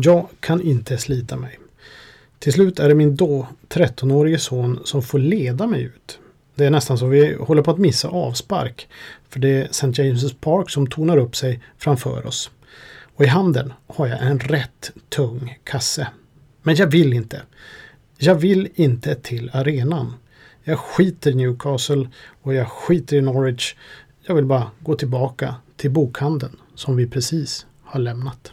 Jag kan inte slita mig. Till slut är det min då 13-årige son som får leda mig ut. Det är nästan så vi håller på att missa avspark. För det är St. James' Park som tonar upp sig framför oss. Och i handen har jag en rätt tung kasse. Men jag vill inte. Jag vill inte till arenan. Jag skiter i Newcastle och jag skiter i Norwich. Jag vill bara gå tillbaka till bokhandeln som vi precis har lämnat.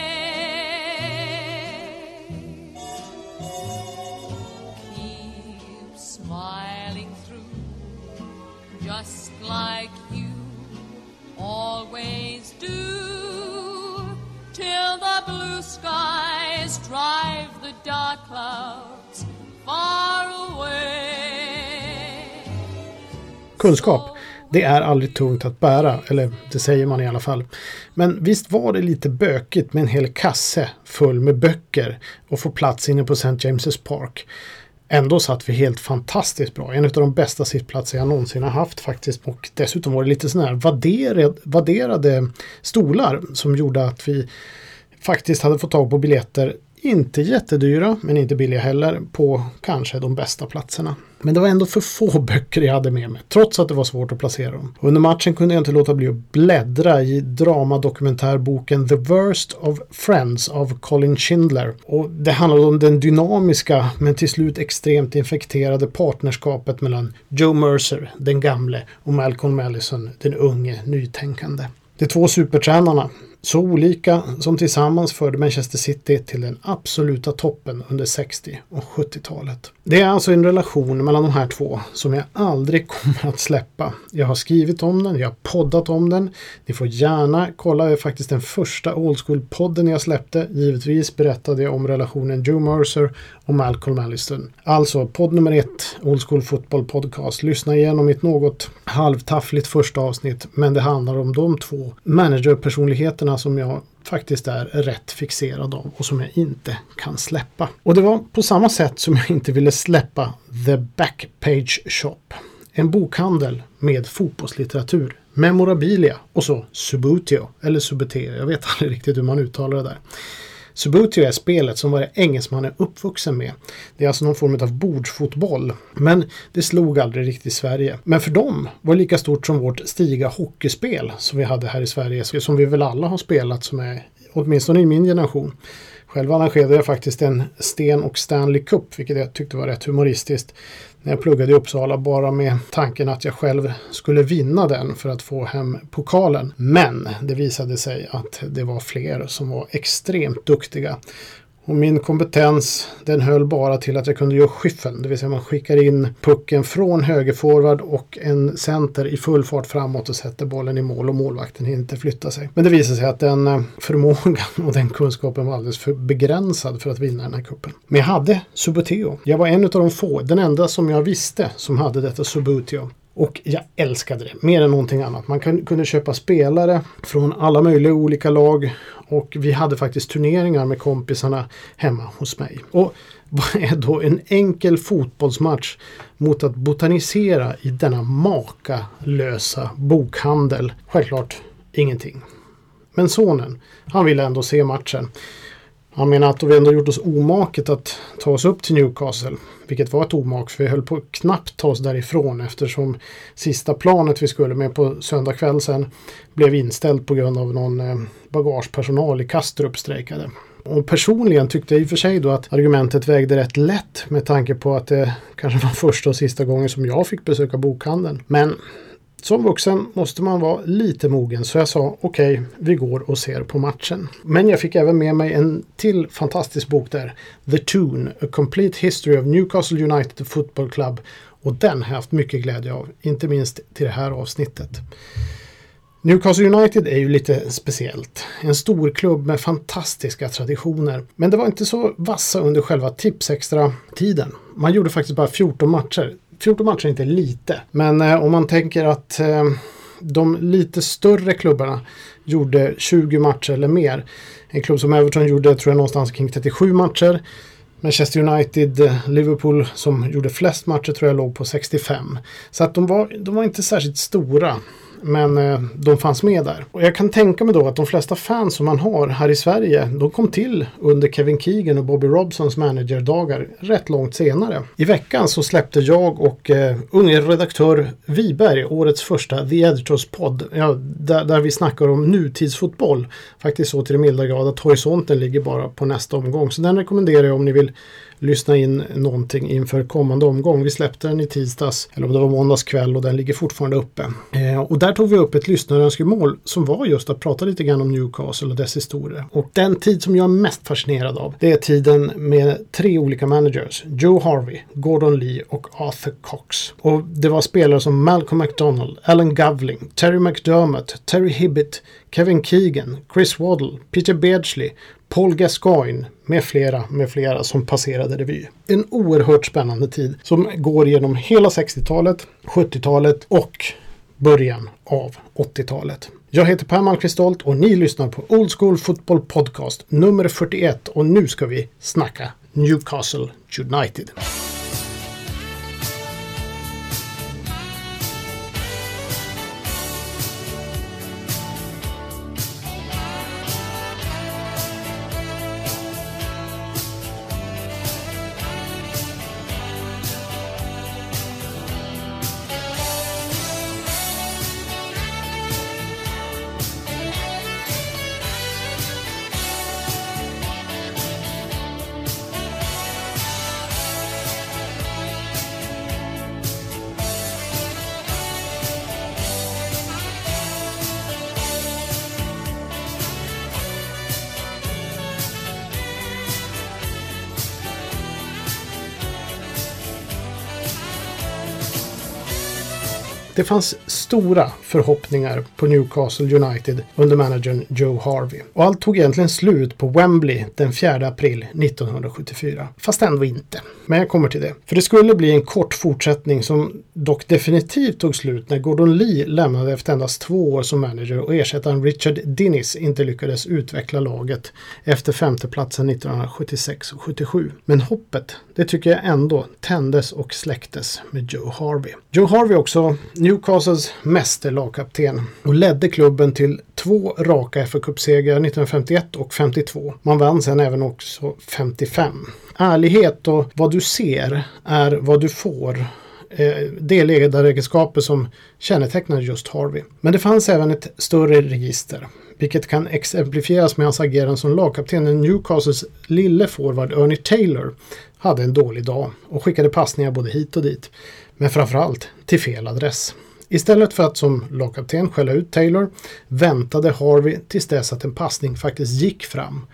Kunskap, det är aldrig tungt att bära, eller det säger man i alla fall. Men visst var det lite bökigt med en hel kasse full med böcker och få plats inne på St. James' Park. Ändå satt vi helt fantastiskt bra. En av de bästa sittplatser jag någonsin har haft faktiskt. Och dessutom var det lite sådana här vadderade, vadderade stolar som gjorde att vi faktiskt hade fått tag på biljetter inte jättedyra, men inte billiga heller, på kanske de bästa platserna. Men det var ändå för få böcker jag hade med mig, trots att det var svårt att placera dem. Under matchen kunde jag inte låta bli att bläddra i dramadokumentärboken The Worst of Friends av Colin Schindler. Och det handlade om den dynamiska, men till slut extremt infekterade partnerskapet mellan Joe Mercer, den gamle, och Malcolm Allison, den unge, nytänkande. De två supertränarna, så olika som tillsammans förde Manchester City till den absoluta toppen under 60 och 70-talet. Det är alltså en relation mellan de här två som jag aldrig kommer att släppa. Jag har skrivit om den, jag har poddat om den. Ni får gärna kolla, det är faktiskt den första Old School-podden jag släppte. Givetvis berättade jag om relationen Joe Mercer och Malcolm Alliston. Alltså podd nummer ett, Old School Football Podcast. Lyssna igenom mitt något halvtaffligt första avsnitt, men det handlar om de två managerpersonligheterna som jag faktiskt är rätt fixerad av och som jag inte kan släppa. Och det var på samma sätt som jag inte ville släppa The Backpage Shop. En bokhandel med fotbollslitteratur, memorabilia och så Subutio, eller Subuteo, jag vet aldrig riktigt hur man uttalar det där. Subutio är spelet som varje engelsman är uppvuxen med. Det är alltså någon form av bordsfotboll. Men det slog aldrig riktigt Sverige. Men för dem var det lika stort som vårt stiga hockeyspel som vi hade här i Sverige. Som vi väl alla har spelat som är åtminstone i min generation. Själv arrangerade jag faktiskt en Sten och Stanley Cup, vilket jag tyckte var rätt humoristiskt. När jag pluggade i Uppsala bara med tanken att jag själv skulle vinna den för att få hem pokalen. Men det visade sig att det var fler som var extremt duktiga. Och min kompetens den höll bara till att jag kunde göra skyffeln. Det vill säga man skickar in pucken från högerforward och en center i full fart framåt och sätter bollen i mål och målvakten hinner inte flytta sig. Men det visade sig att den eh, förmågan och den kunskapen var alldeles för begränsad för att vinna den här kuppen. Men jag hade Subuteo. Jag var en av de få, den enda som jag visste som hade detta Subuteo. Och jag älskade det mer än någonting annat. Man kunde köpa spelare från alla möjliga olika lag och vi hade faktiskt turneringar med kompisarna hemma hos mig. Och vad är då en enkel fotbollsmatch mot att botanisera i denna makalösa bokhandel? Självklart ingenting. Men sonen, han ville ändå se matchen. Han menar att vi ändå gjort oss omaket att ta oss upp till Newcastle. Vilket var ett omak för vi höll på att knappt ta oss därifrån eftersom sista planet vi skulle med på söndag kväll sen blev inställt på grund av någon eh, bagagepersonal i Kastrup strejkade. Och personligen tyckte jag i och för sig då att argumentet vägde rätt lätt med tanke på att det kanske var första och sista gången som jag fick besöka bokhandeln. Men som vuxen måste man vara lite mogen så jag sa okej, okay, vi går och ser på matchen. Men jag fick även med mig en till fantastisk bok där. The Tune, A Complete History of Newcastle United Football Club. Och den har jag haft mycket glädje av, inte minst till det här avsnittet. Newcastle United är ju lite speciellt. En stor klubb med fantastiska traditioner. Men det var inte så vassa under själva Tipsextra-tiden. Man gjorde faktiskt bara 14 matcher. 14 matcher är inte lite. Men eh, om man tänker att eh, De lite större klubbarna gjorde 20 matcher eller mer. En klubb som Everton gjorde tror jag någonstans kring 37 matcher. Manchester United, eh, Liverpool som gjorde flest matcher tror jag låg på 65. Så att de var, de var inte särskilt stora. Men eh, de fanns med där. Och jag kan tänka mig då att de flesta fans som man har här i Sverige, de kom till under Kevin Keegan och Bobby Robsons managerdagar rätt långt senare. I veckan så släppte jag och eh, unge redaktör Wiberg årets första The Editors podd. Ja, där, där vi snackar om nutidsfotboll. Faktiskt så till det milda grad att horisonten ligger bara på nästa omgång. Så den rekommenderar jag om ni vill lyssna in någonting inför kommande omgång. Vi släppte den i tisdags, eller om det var måndags kväll och den ligger fortfarande uppe. Eh, och där tog vi upp ett lyssnarönskemål som var just att prata lite grann om Newcastle och dess historia. Och den tid som jag är mest fascinerad av, det är tiden med tre olika managers. Joe Harvey, Gordon Lee och Arthur Cox. Och det var spelare som Malcolm McDonald, Alan Govling, Terry McDermott, Terry Hibbett, Kevin Keegan, Chris Waddle, Peter Beardsley, Paul Gascoigne med flera, med flera som passerade revy. En oerhört spännande tid som går genom hela 60-talet, 70-talet och början av 80-talet. Jag heter Per Malmqvist Stolt och ni lyssnar på Old School Football Podcast nummer 41 och nu ska vi snacka Newcastle United. Det fanns stora förhoppningar på Newcastle United under managern Joe Harvey. Och allt tog egentligen slut på Wembley den 4 april 1974. Fast ändå inte. Men jag kommer till det. För det skulle bli en kort fortsättning som dock definitivt tog slut när Gordon Lee lämnade efter endast två år som manager och ersättaren Richard Dinnis inte lyckades utveckla laget efter femteplatsen 1976 och 77. Men hoppet, det tycker jag ändå tändes och släcktes med Joe Harvey. Joe Harvey också Newcastles mästerlagkapten och ledde klubben till två raka fa Cup-segrar 1951 och 52. Man vann sen även också 55. Ärlighet och vad du ser är vad du får eh, det är ledaregenskaper som kännetecknar just Harvey. Men det fanns även ett större register, vilket kan exemplifieras med hans agerande som lagkapten när Newcastles lille forward Ernie Taylor hade en dålig dag och skickade passningar både hit och dit. Men framförallt till fel adress. Istället för att som lagkapten skälla ut Taylor väntade Harvey tills dess att en passning faktiskt gick fram.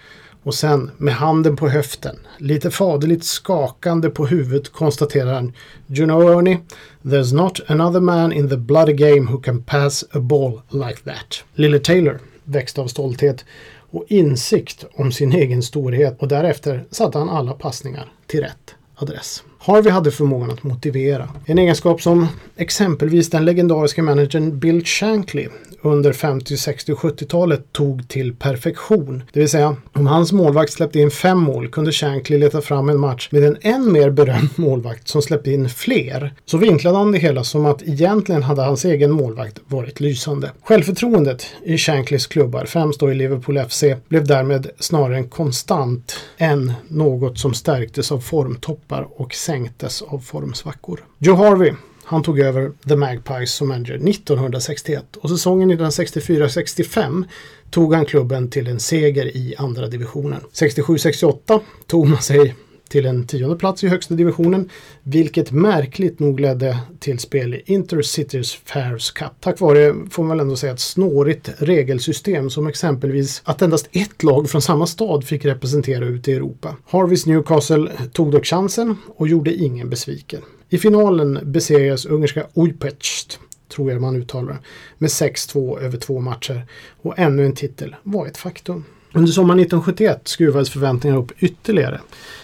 Och sen med handen på höften, lite faderligt skakande på huvudet konstaterar han You know Ernie, there's not another man in the bloody game who can pass a ball like that. Lille Taylor växte av stolthet och insikt om sin egen storhet och därefter satte han alla passningar till rätt adress. Harvey hade förmågan att motivera. En egenskap som exempelvis den legendariska managern Bill Shankly under 50, 60 och 70-talet tog till perfektion. Det vill säga, om hans målvakt släppte in fem mål kunde Shankly leta fram en match med en än mer berömd målvakt som släppte in fler. Så vinklade han det hela som att egentligen hade hans egen målvakt varit lysande. Självförtroendet i Shanklys klubbar, främst då i Liverpool FC, blev därmed snarare en konstant än något som stärktes av formtoppar och sänktes av formsvackor. Joe Harvey han tog över The Magpies som manager 1961 och säsongen 1964-65 tog han klubben till en seger i andra divisionen. 67-68 tog man sig till en tionde plats i högsta divisionen, vilket märkligt nog ledde till spel i Intercities Fairs Cup. Tack vare, får man väl ändå säga, ett snårigt regelsystem som exempelvis att endast ett lag från samma stad fick representera ute i Europa. Harveys Newcastle tog dock chansen och gjorde ingen besviken. I finalen besegrades ungerska Ujpest tror jag man uttalar det, med 6-2 över två matcher och ännu en titel var ett faktum. Under sommaren 1971 skruvades förväntningarna upp ytterligare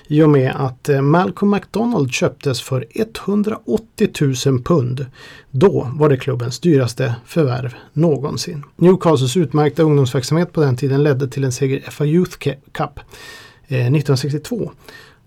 i och med att eh, Malcolm McDonald köptes för 180 000 pund. Då var det klubbens dyraste förvärv någonsin. Newcastles utmärkta ungdomsverksamhet på den tiden ledde till en seger i FA Youth Cup eh, 1962.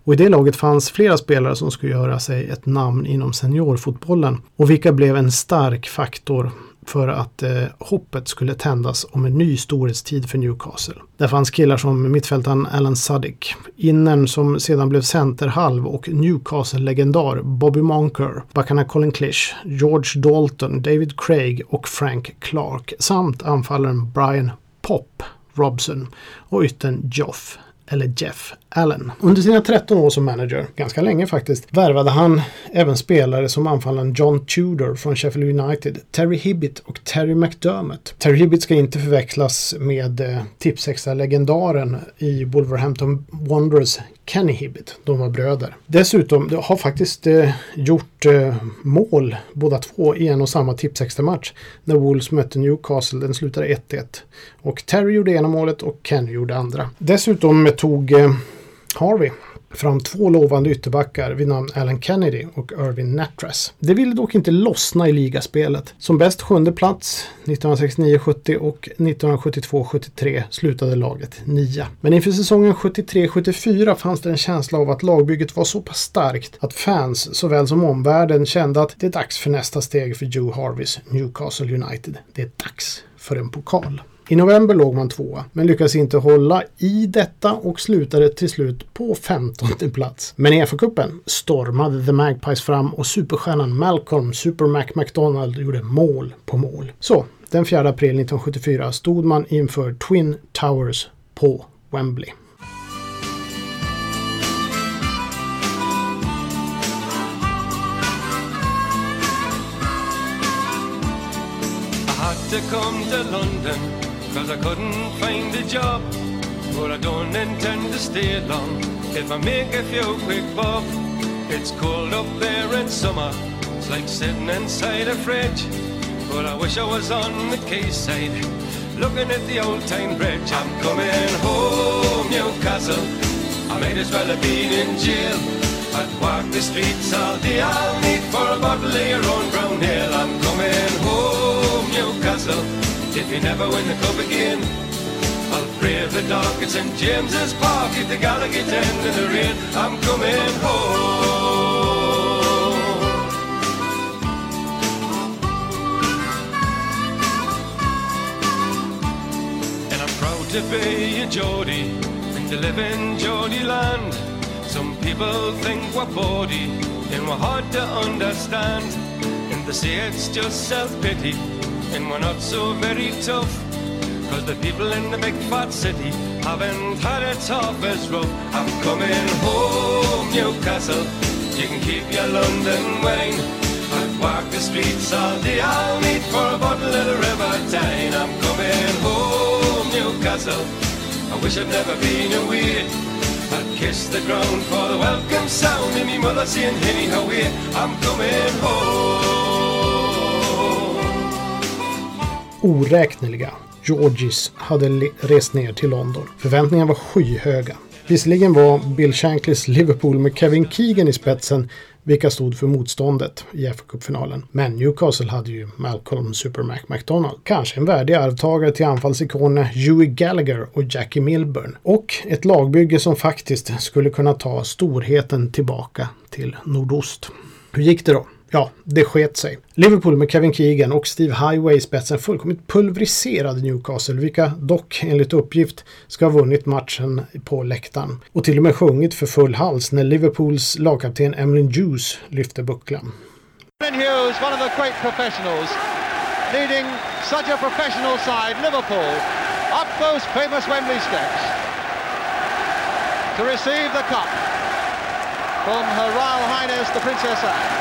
Och i det laget fanns flera spelare som skulle göra sig ett namn inom seniorfotbollen och vilka blev en stark faktor för att eh, hoppet skulle tändas om en ny storhetstid för Newcastle. Där fanns killar som mittfältaren Alan Suddick, innern som sedan blev centerhalv och Newcastle-legendar Bobby Monker, backarna Colin Clish, George Dalton, David Craig och Frank Clark samt anfallaren Brian Pop Robson och yttern Joff eller Jeff Allen. Under sina 13 år som manager, ganska länge faktiskt, värvade han även spelare som anfallaren John Tudor från Sheffield United, Terry Hibbit och Terry McDermott. Terry Hibbit ska inte förväxlas med eh, Tipsextra-legendaren i Wolverhampton Wanderers Kenny Hibbit. De var bröder. Dessutom de har faktiskt eh, gjort eh, mål båda två i en och samma Tipsextra-match när Wolves mötte Newcastle. Den slutade 1-1. Och Terry gjorde ena målet och Kenny gjorde andra. Dessutom tog eh, Harvey fram två lovande ytterbackar vid namn Alan Kennedy och Irvin Natras. Det ville dock inte lossna i ligaspelet. Som bäst sjunde plats 1969-70 och 1972-73 slutade laget nia. Men inför säsongen 73-74 fanns det en känsla av att lagbygget var så pass starkt att fans såväl som omvärlden kände att det är dags för nästa steg för Joe Harveys Newcastle United. Det är dags för en pokal. I november låg man tvåa, men lyckades inte hålla i detta och slutade till slut på 15 plats. Men i FA-cupen stormade The Magpies fram och superstjärnan Malcolm Super Mac McDonald gjorde mål på mål. Så, den 4 april 1974 stod man inför Twin Towers på Wembley. to come to London Cause I couldn't find a job But I don't intend to stay long. If I make a few quick bob It's cold up there in summer. It's like sitting inside a fridge But I wish I was on the quayside Looking at the old town bridge. I'm coming home, Newcastle. I might as well have been in jail. I'd walk the streets all day. I'll need for a bottle of your own brown ale I'm coming home, Newcastle If you never win the cup again. I'll brave the dark at St James's Park If the Gallagher end in the rain I'm coming home. And I'm proud to be a Geordie And to live in Geordie land. Some people think we're bawdy And we're hard to understand. And they say it's just self-pity And we're not so very tough. Cause the people in the big fat city Haven't had it half as rough I'm coming home, Newcastle. You can keep your London wine. I'd walk the streets all day. I'll meet for a bottle of the River Tyne. I'm coming home, Newcastle. I wish I'd never been away. I'd kiss the ground for the welcome sound And me mother saying, Henny, how we? I'm coming home Oräkneliga Georgies hade rest ner till London. Förväntningarna var skyhöga. Visserligen var Bill Shanklys Liverpool med Kevin Keegan i spetsen vilka stod för motståndet i FA-cupfinalen. Men Newcastle hade ju Malcolm Super Mac McDonald. Kanske en värdig arvtagare till anfallsikonerna Huey Gallagher och Jackie Milburn. Och ett lagbygge som faktiskt skulle kunna ta storheten tillbaka till nordost. Hur gick det då? Ja, det sket sig. Liverpool med Kevin Keegan och Steve Highway i spetsen fullkomligt pulveriserade Newcastle, vilka dock enligt uppgift ska ha vunnit matchen på läktaren. Och till och med sjungit för full hals när Liverpools lagkapten Emlyn Hughes lyfte bucklan. Emlyn Hughes, one of the great professionals, leading such a professional side, Liverpool, up those famous Wembley steps to receive the cup from Her Royal Highness the Princess Anne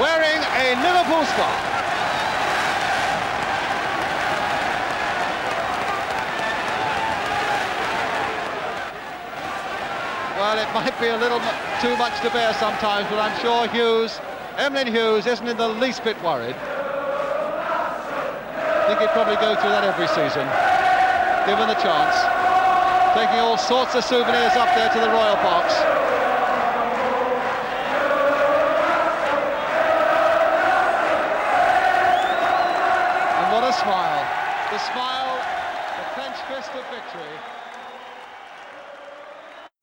wearing a Liverpool scarf. Well, it might be a little too much to bear sometimes, but I'm sure Hughes, Emlyn Hughes, isn't in the least bit worried. I think he'd probably go through that every season. given the chance. Taking all sorts of souvenirs up there to the Royal Box. Smile. The smile, the clenched fist of victory.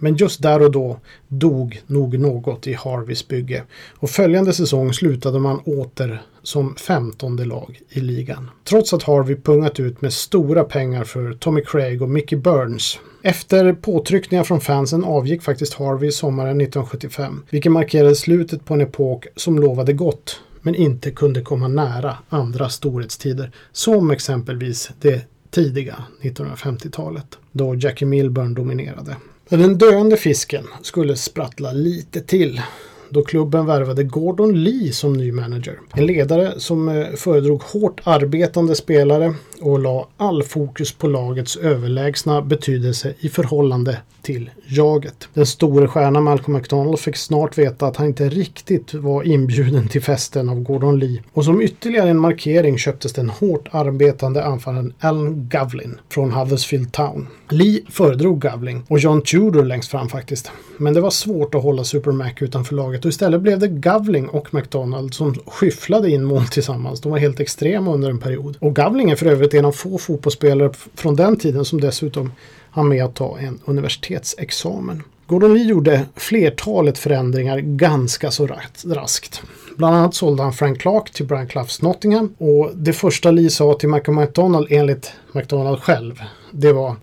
Men just där och då dog nog något i Harveys bygge och följande säsong slutade man åter som femtonde lag i ligan. Trots att Harvey pungat ut med stora pengar för Tommy Craig och Mickey Burns. Efter påtryckningar från fansen avgick faktiskt Harvey sommaren 1975, vilket markerade slutet på en epok som lovade gott men inte kunde komma nära andra storhetstider, som exempelvis det tidiga 1950-talet, då Jackie Milburn dominerade. Men den döende fisken skulle sprattla lite till då klubben värvade Gordon Lee som ny manager. En ledare som eh, föredrog hårt arbetande spelare och la all fokus på lagets överlägsna betydelse i förhållande till jaget. Den store stjärnan Malcolm McDonald fick snart veta att han inte riktigt var inbjuden till festen av Gordon Lee. Och som ytterligare en markering köptes den hårt arbetande anfallaren Alan Govlin från Huddersfield Town. Lee föredrog Govling och John Tudor längst fram faktiskt. Men det var svårt att hålla Super Mac utanför laget och istället blev det Govling och McDonald som skyfflade in mål tillsammans. De var helt extrema under en period. Och Govling är för övrigt en av få fotbollsspelare från den tiden som dessutom han med att ta en universitetsexamen. Gordon Lee gjorde flertalet förändringar ganska så raskt. Bland annat sålde han Frank Clark till Brian Cloughs Nottingham och det första Lee sa till Michael McDonald enligt McDonald själv det var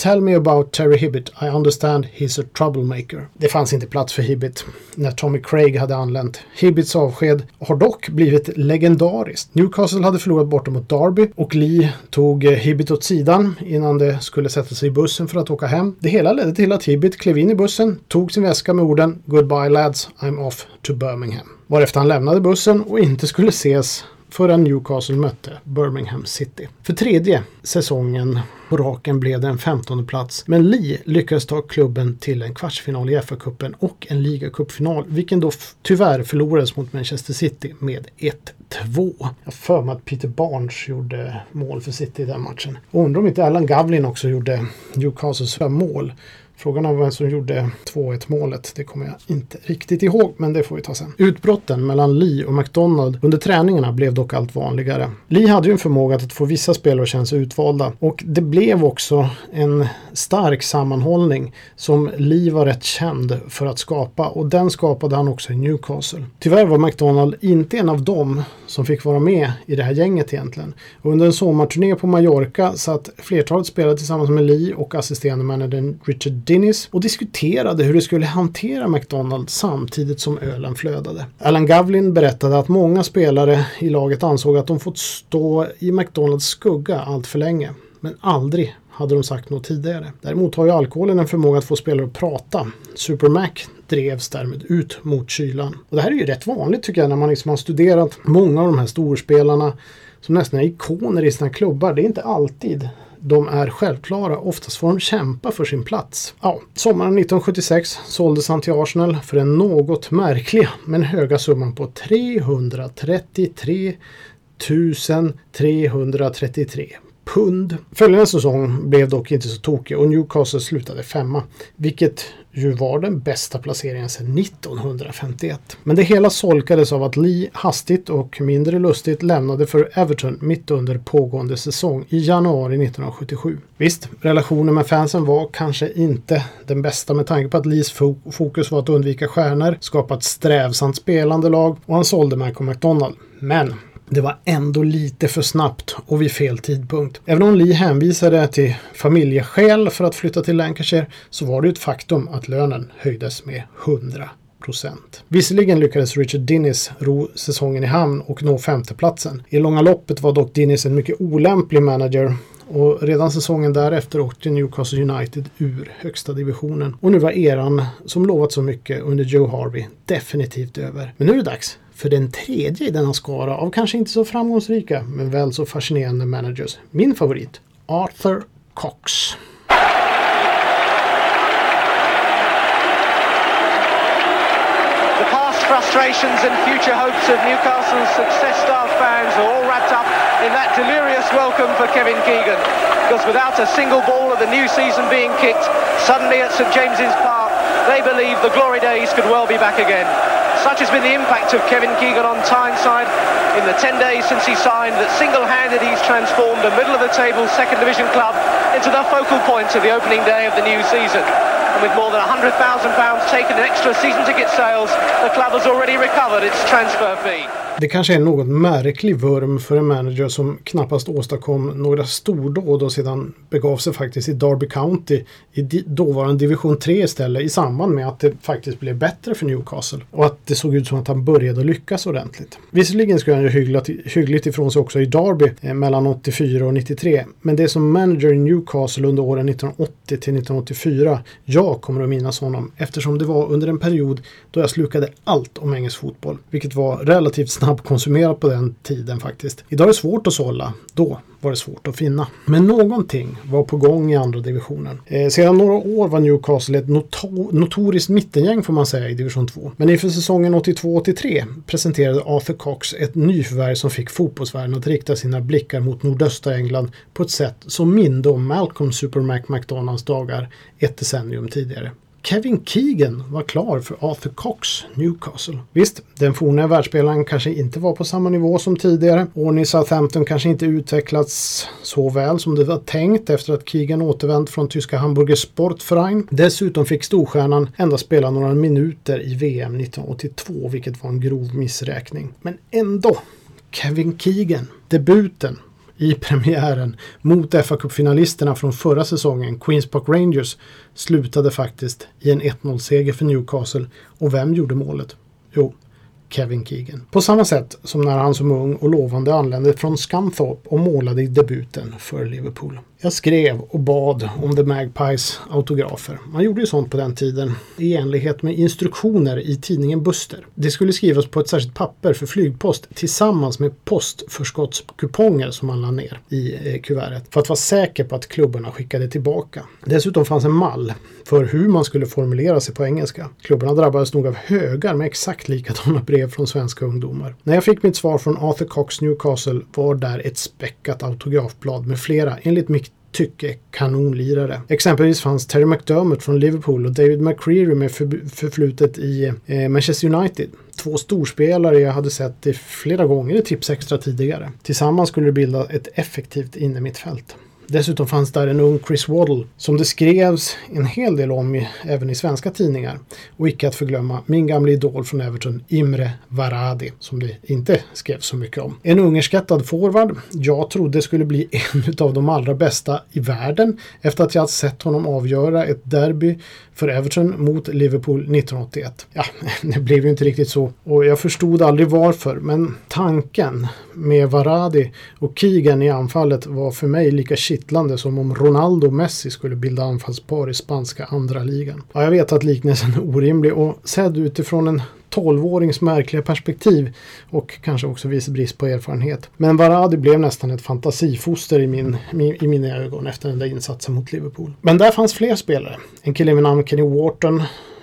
Tell me about Terry Hibbett. I understand he's a troublemaker. Det fanns inte plats för Hibbett när Tommy Craig hade anlänt. Hibbets avsked har dock blivit legendariskt. Newcastle hade förlorat borta mot Derby och Lee tog eh, Hibbett åt sidan innan det skulle sätta sig i bussen för att åka hem. Det hela ledde till att Hibbett klev in i bussen, tog sin väska med orden Goodbye lads, I'm off to Birmingham. Varefter han lämnade bussen och inte skulle ses förrän Newcastle mötte Birmingham City. För tredje säsongen på raken blev det en 15 plats. Men Lee lyckades ta klubben till en kvartsfinal i FA-cupen och en ligacupfinal, vilken då tyvärr förlorades mot Manchester City med 1-2. Jag för mig att Peter Barnes gjorde mål för City i den matchen. Och undrar om inte Alan Gavlin också gjorde Newcastles mål. Frågan är vem som gjorde 2-1 målet. Det kommer jag inte riktigt ihåg, men det får vi ta sen. Utbrotten mellan Lee och McDonald under träningarna blev dock allt vanligare. Lee hade ju en förmåga att få vissa spelare att känna sig utvalda och det blev också en stark sammanhållning som Lee var rätt känd för att skapa och den skapade han också i Newcastle. Tyvärr var McDonald inte en av dem som fick vara med i det här gänget egentligen. Och under en sommarturné på Mallorca satt flertalet spelare tillsammans med Lee och assisterande managern Richard Dinnis och diskuterade hur de skulle hantera McDonald samtidigt som ölen flödade. Alan Gavlin berättade att många spelare i laget ansåg att de fått stå i McDonalds skugga allt för länge. Men aldrig hade de sagt något tidigare. Däremot har ju alkoholen en förmåga att få spelare att prata. Super Mac drevs därmed ut mot kylan. Och det här är ju rätt vanligt tycker jag när man liksom har studerat många av de här storspelarna som nästan är ikoner i sina klubbar. Det är inte alltid de är självklara. Oftast får de kämpa för sin plats. Ja, sommaren 1976 såldes han till Arsenal för den något märkliga men höga summan på 333 333 pund. Följande säsong blev dock inte så tokig och Newcastle slutade femma, vilket ju var den bästa placeringen sedan 1951. Men det hela solkades av att Lee hastigt och mindre lustigt lämnade för Everton mitt under pågående säsong i januari 1977. Visst, relationen med fansen var kanske inte den bästa med tanke på att Lees fokus var att undvika stjärnor, skapa ett strävsamt spelande lag och han sålde Malcolm McDonald. Men det var ändå lite för snabbt och vid fel tidpunkt. Även om Lee hänvisade till familjeskäl för att flytta till Lancashire så var det ett faktum att lönen höjdes med 100 procent. Visserligen lyckades Richard Dinnis ro säsongen i hamn och nå femteplatsen. I långa loppet var dock Dinnis en mycket olämplig manager och redan säsongen därefter åkte Newcastle United ur högsta divisionen. Och nu var eran som lovat så mycket under Joe Harvey definitivt över. Men nu är det dags för den tredje i denna skara av kanske inte så framgångsrika men väl så fascinerande managers. Min favorit, Arthur Cox. The past frustrations and future hopes of Newcastle's success-starved fans are all wrapped up in that delirious welcome for Kevin Keegan because without a single ball of the new season being kicked, suddenly at St James's Park, they believe the glory days could well be back again. Such has been the impact of Kevin Keegan on Tyneside in the 10 days since he signed that single-handed he's transformed a middle-of-the-table second division club into the focal point of the opening day of the new season. And with more than £100,000 taken in extra season ticket sales, the club has already recovered its transfer fee. Det kanske är en något märklig vurm för en manager som knappast åstadkom några stordåd och sedan begav sig faktiskt i Derby County i dåvarande division 3 istället i samband med att det faktiskt blev bättre för Newcastle och att det såg ut som att han började lyckas ordentligt. Visserligen skulle han ju hyggligt, ifrån sig också i Derby eh, mellan 84 och 93 men det som manager i Newcastle under åren 1980 till 1984 jag kommer att minnas honom eftersom det var under en period då jag slukade allt om engelsk fotboll vilket var relativt snabbkonsumerat på den tiden faktiskt. Idag är det svårt att sålla. Då var det svårt att finna. Men någonting var på gång i andra divisionen. Eh, sedan några år var Newcastle ett noto notoriskt mittengäng får man säga i division 2. Men inför säsongen 82-83 presenterade Arthur Cox ett nyförvärv som fick fotbollsvärlden att rikta sina blickar mot nordöstra England på ett sätt som minde om Malcolm Super Mac McDonalds dagar ett decennium tidigare. Kevin Keegan var klar för Arthur Cox Newcastle. Visst, den forna världsspelaren kanske inte var på samma nivå som tidigare. Ordning Southampton kanske inte utvecklats så väl som det var tänkt efter att Keegan återvänt från tyska Hamburger Sportverein. Dessutom fick storstjärnan endast spela några minuter i VM 1982, vilket var en grov missräkning. Men ändå, Kevin Keegan, debuten i premiären mot fa Cup-finalisterna från förra säsongen, Queens Park Rangers, slutade faktiskt i en 1-0-seger för Newcastle. Och vem gjorde målet? Jo, Kevin Keegan. På samma sätt som när han som ung och lovande anlände från Scunthorpe och målade i debuten för Liverpool. Jag skrev och bad om The Magpies autografer. Man gjorde ju sånt på den tiden i enlighet med instruktioner i tidningen Buster. Det skulle skrivas på ett särskilt papper för flygpost tillsammans med postförskottskuponger som man la ner i eh, kuvertet för att vara säker på att klubbarna skickade tillbaka. Dessutom fanns en mall för hur man skulle formulera sig på engelska. Klubbarna drabbades nog av högar med exakt likadana brev från svenska ungdomar. När jag fick mitt svar från Arthur Cox Newcastle var där ett späckat autografblad med flera, enligt Mick tycke kanonlirare. Exempelvis fanns Terry McDermott från Liverpool och David McCreary med förflutet i eh, Manchester United. Två storspelare jag hade sett i flera gånger i Tips Extra tidigare. Tillsammans skulle det bilda ett effektivt innermittfält. Dessutom fanns där en ung Chris Waddle som det skrevs en hel del om i, även i svenska tidningar. Och icke att förglömma min gamla idol från Everton, Imre Varadi, som det inte skrevs så mycket om. En ungerskattad forward. Jag trodde skulle bli en av de allra bästa i världen efter att jag sett honom avgöra ett derby för Everton mot Liverpool 1981. Ja, det blev ju inte riktigt så och jag förstod aldrig varför, men tanken med Varadi och Keegan i anfallet var för mig lika kittlande som om Ronaldo och Messi skulle bilda anfallspar i spanska andra ligan. Ja, jag vet att liknelsen är orimlig och sedd utifrån en 12-årings märkliga perspektiv och kanske också viss brist på erfarenhet. Men Varadi blev nästan ett fantasifoster i, min, i mina ögon efter den där insatsen mot Liverpool. Men där fanns fler spelare. En kille vid namn Kenny Wharton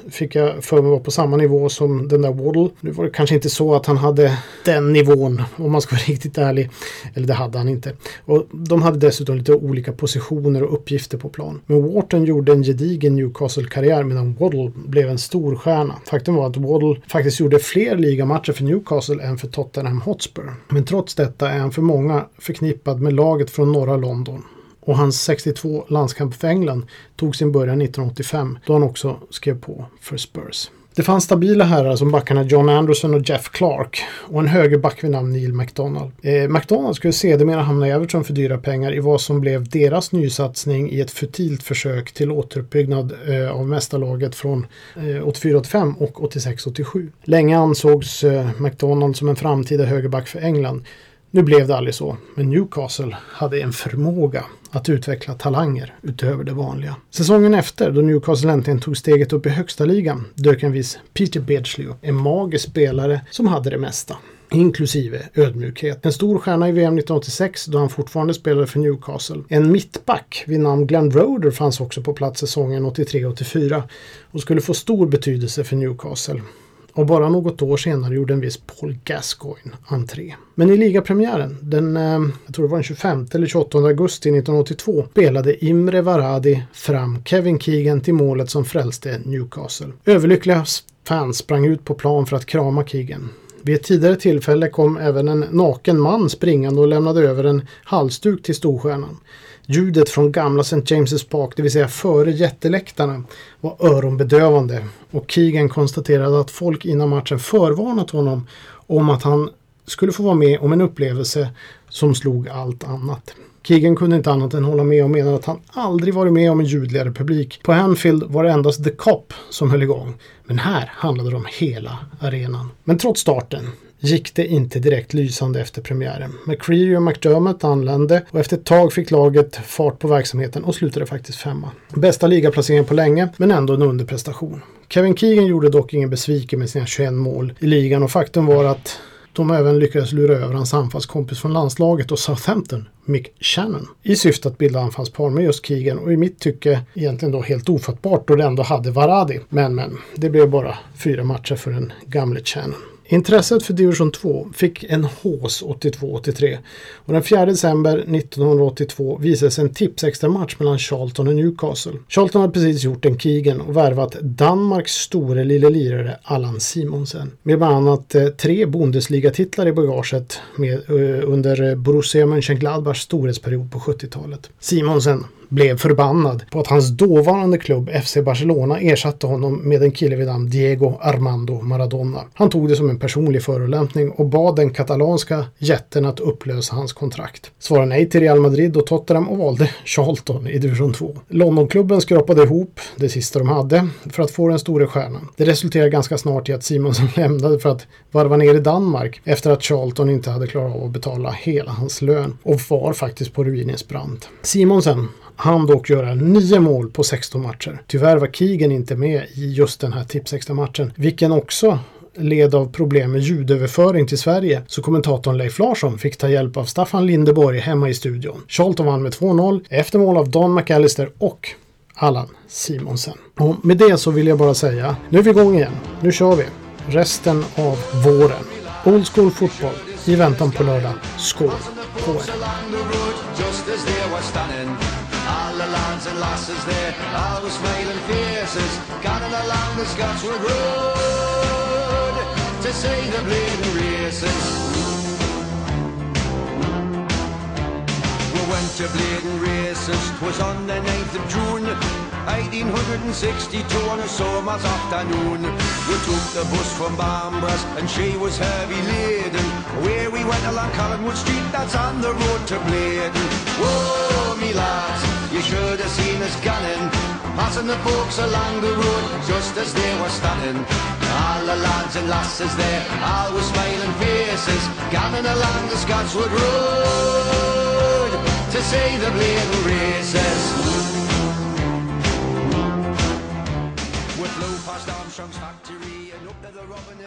fick jag för mig var på samma nivå som den där Waddle. Nu var det kanske inte så att han hade den nivån om man ska vara riktigt ärlig. Eller det hade han inte. Och de hade dessutom lite olika positioner och uppgifter på plan. Men Wharton gjorde en gedigen Newcastle-karriär medan Waddle blev en stor stjärna. Faktum var att Waddle faktiskt gjorde fler ligamatcher för Newcastle än för Tottenham Hotspur. Men trots detta är han för många förknippad med laget från norra London och hans 62 landskamp för England tog sin början 1985 då han också skrev på för Spurs. Det fanns stabila herrar som backarna John Anderson och Jeff Clark och en högerback vid namn Neil McDonald. Eh, McDonald skulle sedermera hamna i Everton för dyra pengar i vad som blev deras nysatsning i ett futilt försök till återuppbyggnad eh, av mästarlaget från eh, 84-85 och 86-87. Länge ansågs eh, McDonald som en framtida högerback för England nu blev det aldrig så, men Newcastle hade en förmåga att utveckla talanger utöver det vanliga. Säsongen efter, då Newcastle äntligen tog steget upp i högsta ligan, dök en viss Peter Beardsley upp. En magisk spelare som hade det mesta. Inklusive ödmjukhet. En stor stjärna i VM 1986 då han fortfarande spelade för Newcastle. En mittback vid namn Glenn Roder fanns också på plats säsongen 83-84 och skulle få stor betydelse för Newcastle och bara något år senare gjorde en viss Paul Gascoigne entré. Men i ligapremiären, den, eh, jag tror det var den 25 eller 28 augusti 1982, spelade Imre Varadi fram Kevin Keegan till målet som frälste Newcastle. Överlyckliga fans sprang ut på plan för att krama Keegan. Vid ett tidigare tillfälle kom även en naken man springande och lämnade över en halsduk till storstjärnan. Ljudet från gamla St. James' Park, det vill säga före jätteläktarna, var öronbedövande och Keegan konstaterade att folk innan matchen förvarnat honom om att han skulle få vara med om en upplevelse som slog allt annat. Keegan kunde inte annat än hålla med och menade att han aldrig varit med om en ljudligare publik. På Anfield var det endast The Cop som höll igång. Men här handlade det om hela arenan. Men trots starten gick det inte direkt lysande efter premiären. McCreary och McDermott anlände och efter ett tag fick laget fart på verksamheten och slutade faktiskt femma. Bästa ligaplaceringen på länge, men ändå en underprestation. Kevin Keegan gjorde dock ingen besviken med sina 21 mål i ligan och faktum var att de även lyckades lura över hans anfallskompis från landslaget och Southampton, Mick Shannon, i syfte att bilda anfallspar med just Keegan och i mitt tycke egentligen då helt ofattbart då det ändå hade Varadi. Men men, det blev bara fyra matcher för den gamle Shannon. Intresset för division 2 fick en hås 82-83 och den 4 december 1982 visades en tipsextra match mellan Charlton och Newcastle. Charlton hade precis gjort en Keegan och värvat Danmarks store lille lirare Allan Simonsen med bland annat eh, tre Bundesliga-titlar i bagaget med, eh, under Borussia Mönchengladbachs storhetsperiod på 70-talet. Simonsen blev förbannad på att hans dåvarande klubb FC Barcelona ersatte honom med en kille vid namn Diego Armando Maradona. Han tog det som en personlig förolämpning och bad den katalanska jätten att upplösa hans kontrakt. Svarade nej till Real Madrid och Tottenham och valde Charlton i division 2. Londonklubben skrapade ihop det sista de hade för att få den store stjärnan. Det resulterade ganska snart i att Simonsson lämnade för att varva ner i Danmark efter att Charlton inte hade klarat av att betala hela hans lön och var faktiskt på ruinens brant. Simonsen han dock göra nio mål på 16 matcher. Tyvärr var Keegan inte med i just den här tipsextra matchen, vilken också led av problem med ljudöverföring till Sverige så kommentatorn Leif Larsson fick ta hjälp av Staffan Lindeborg hemma i studion. Charlton vann med 2-0 efter mål av Don McAllister och Allan Simonsen. Och med det så vill jag bara säga, nu är vi igång igen. Nu kör vi. Resten av våren. Old School Fotboll i väntan på lördag. Skål på er! And lasses there, always smiling faces, gathered along the Scotswood Road to see the bleeding races. We went to bleeding races, twas on the 9th of June, 1862 on a summer's afternoon. We took the bus from Bambras and she was heavy laden. Where we went along Collingwood Street, that's on the road to Bladen. Whoa, oh, me lads! You should have seen us gunning, passing the folks along the road just as they were standing. All the lads and lasses there, all with smiling faces, gathering along the Scotswood Road to see the bleeding races. We flew past Armstrong's factory and up to the Robin.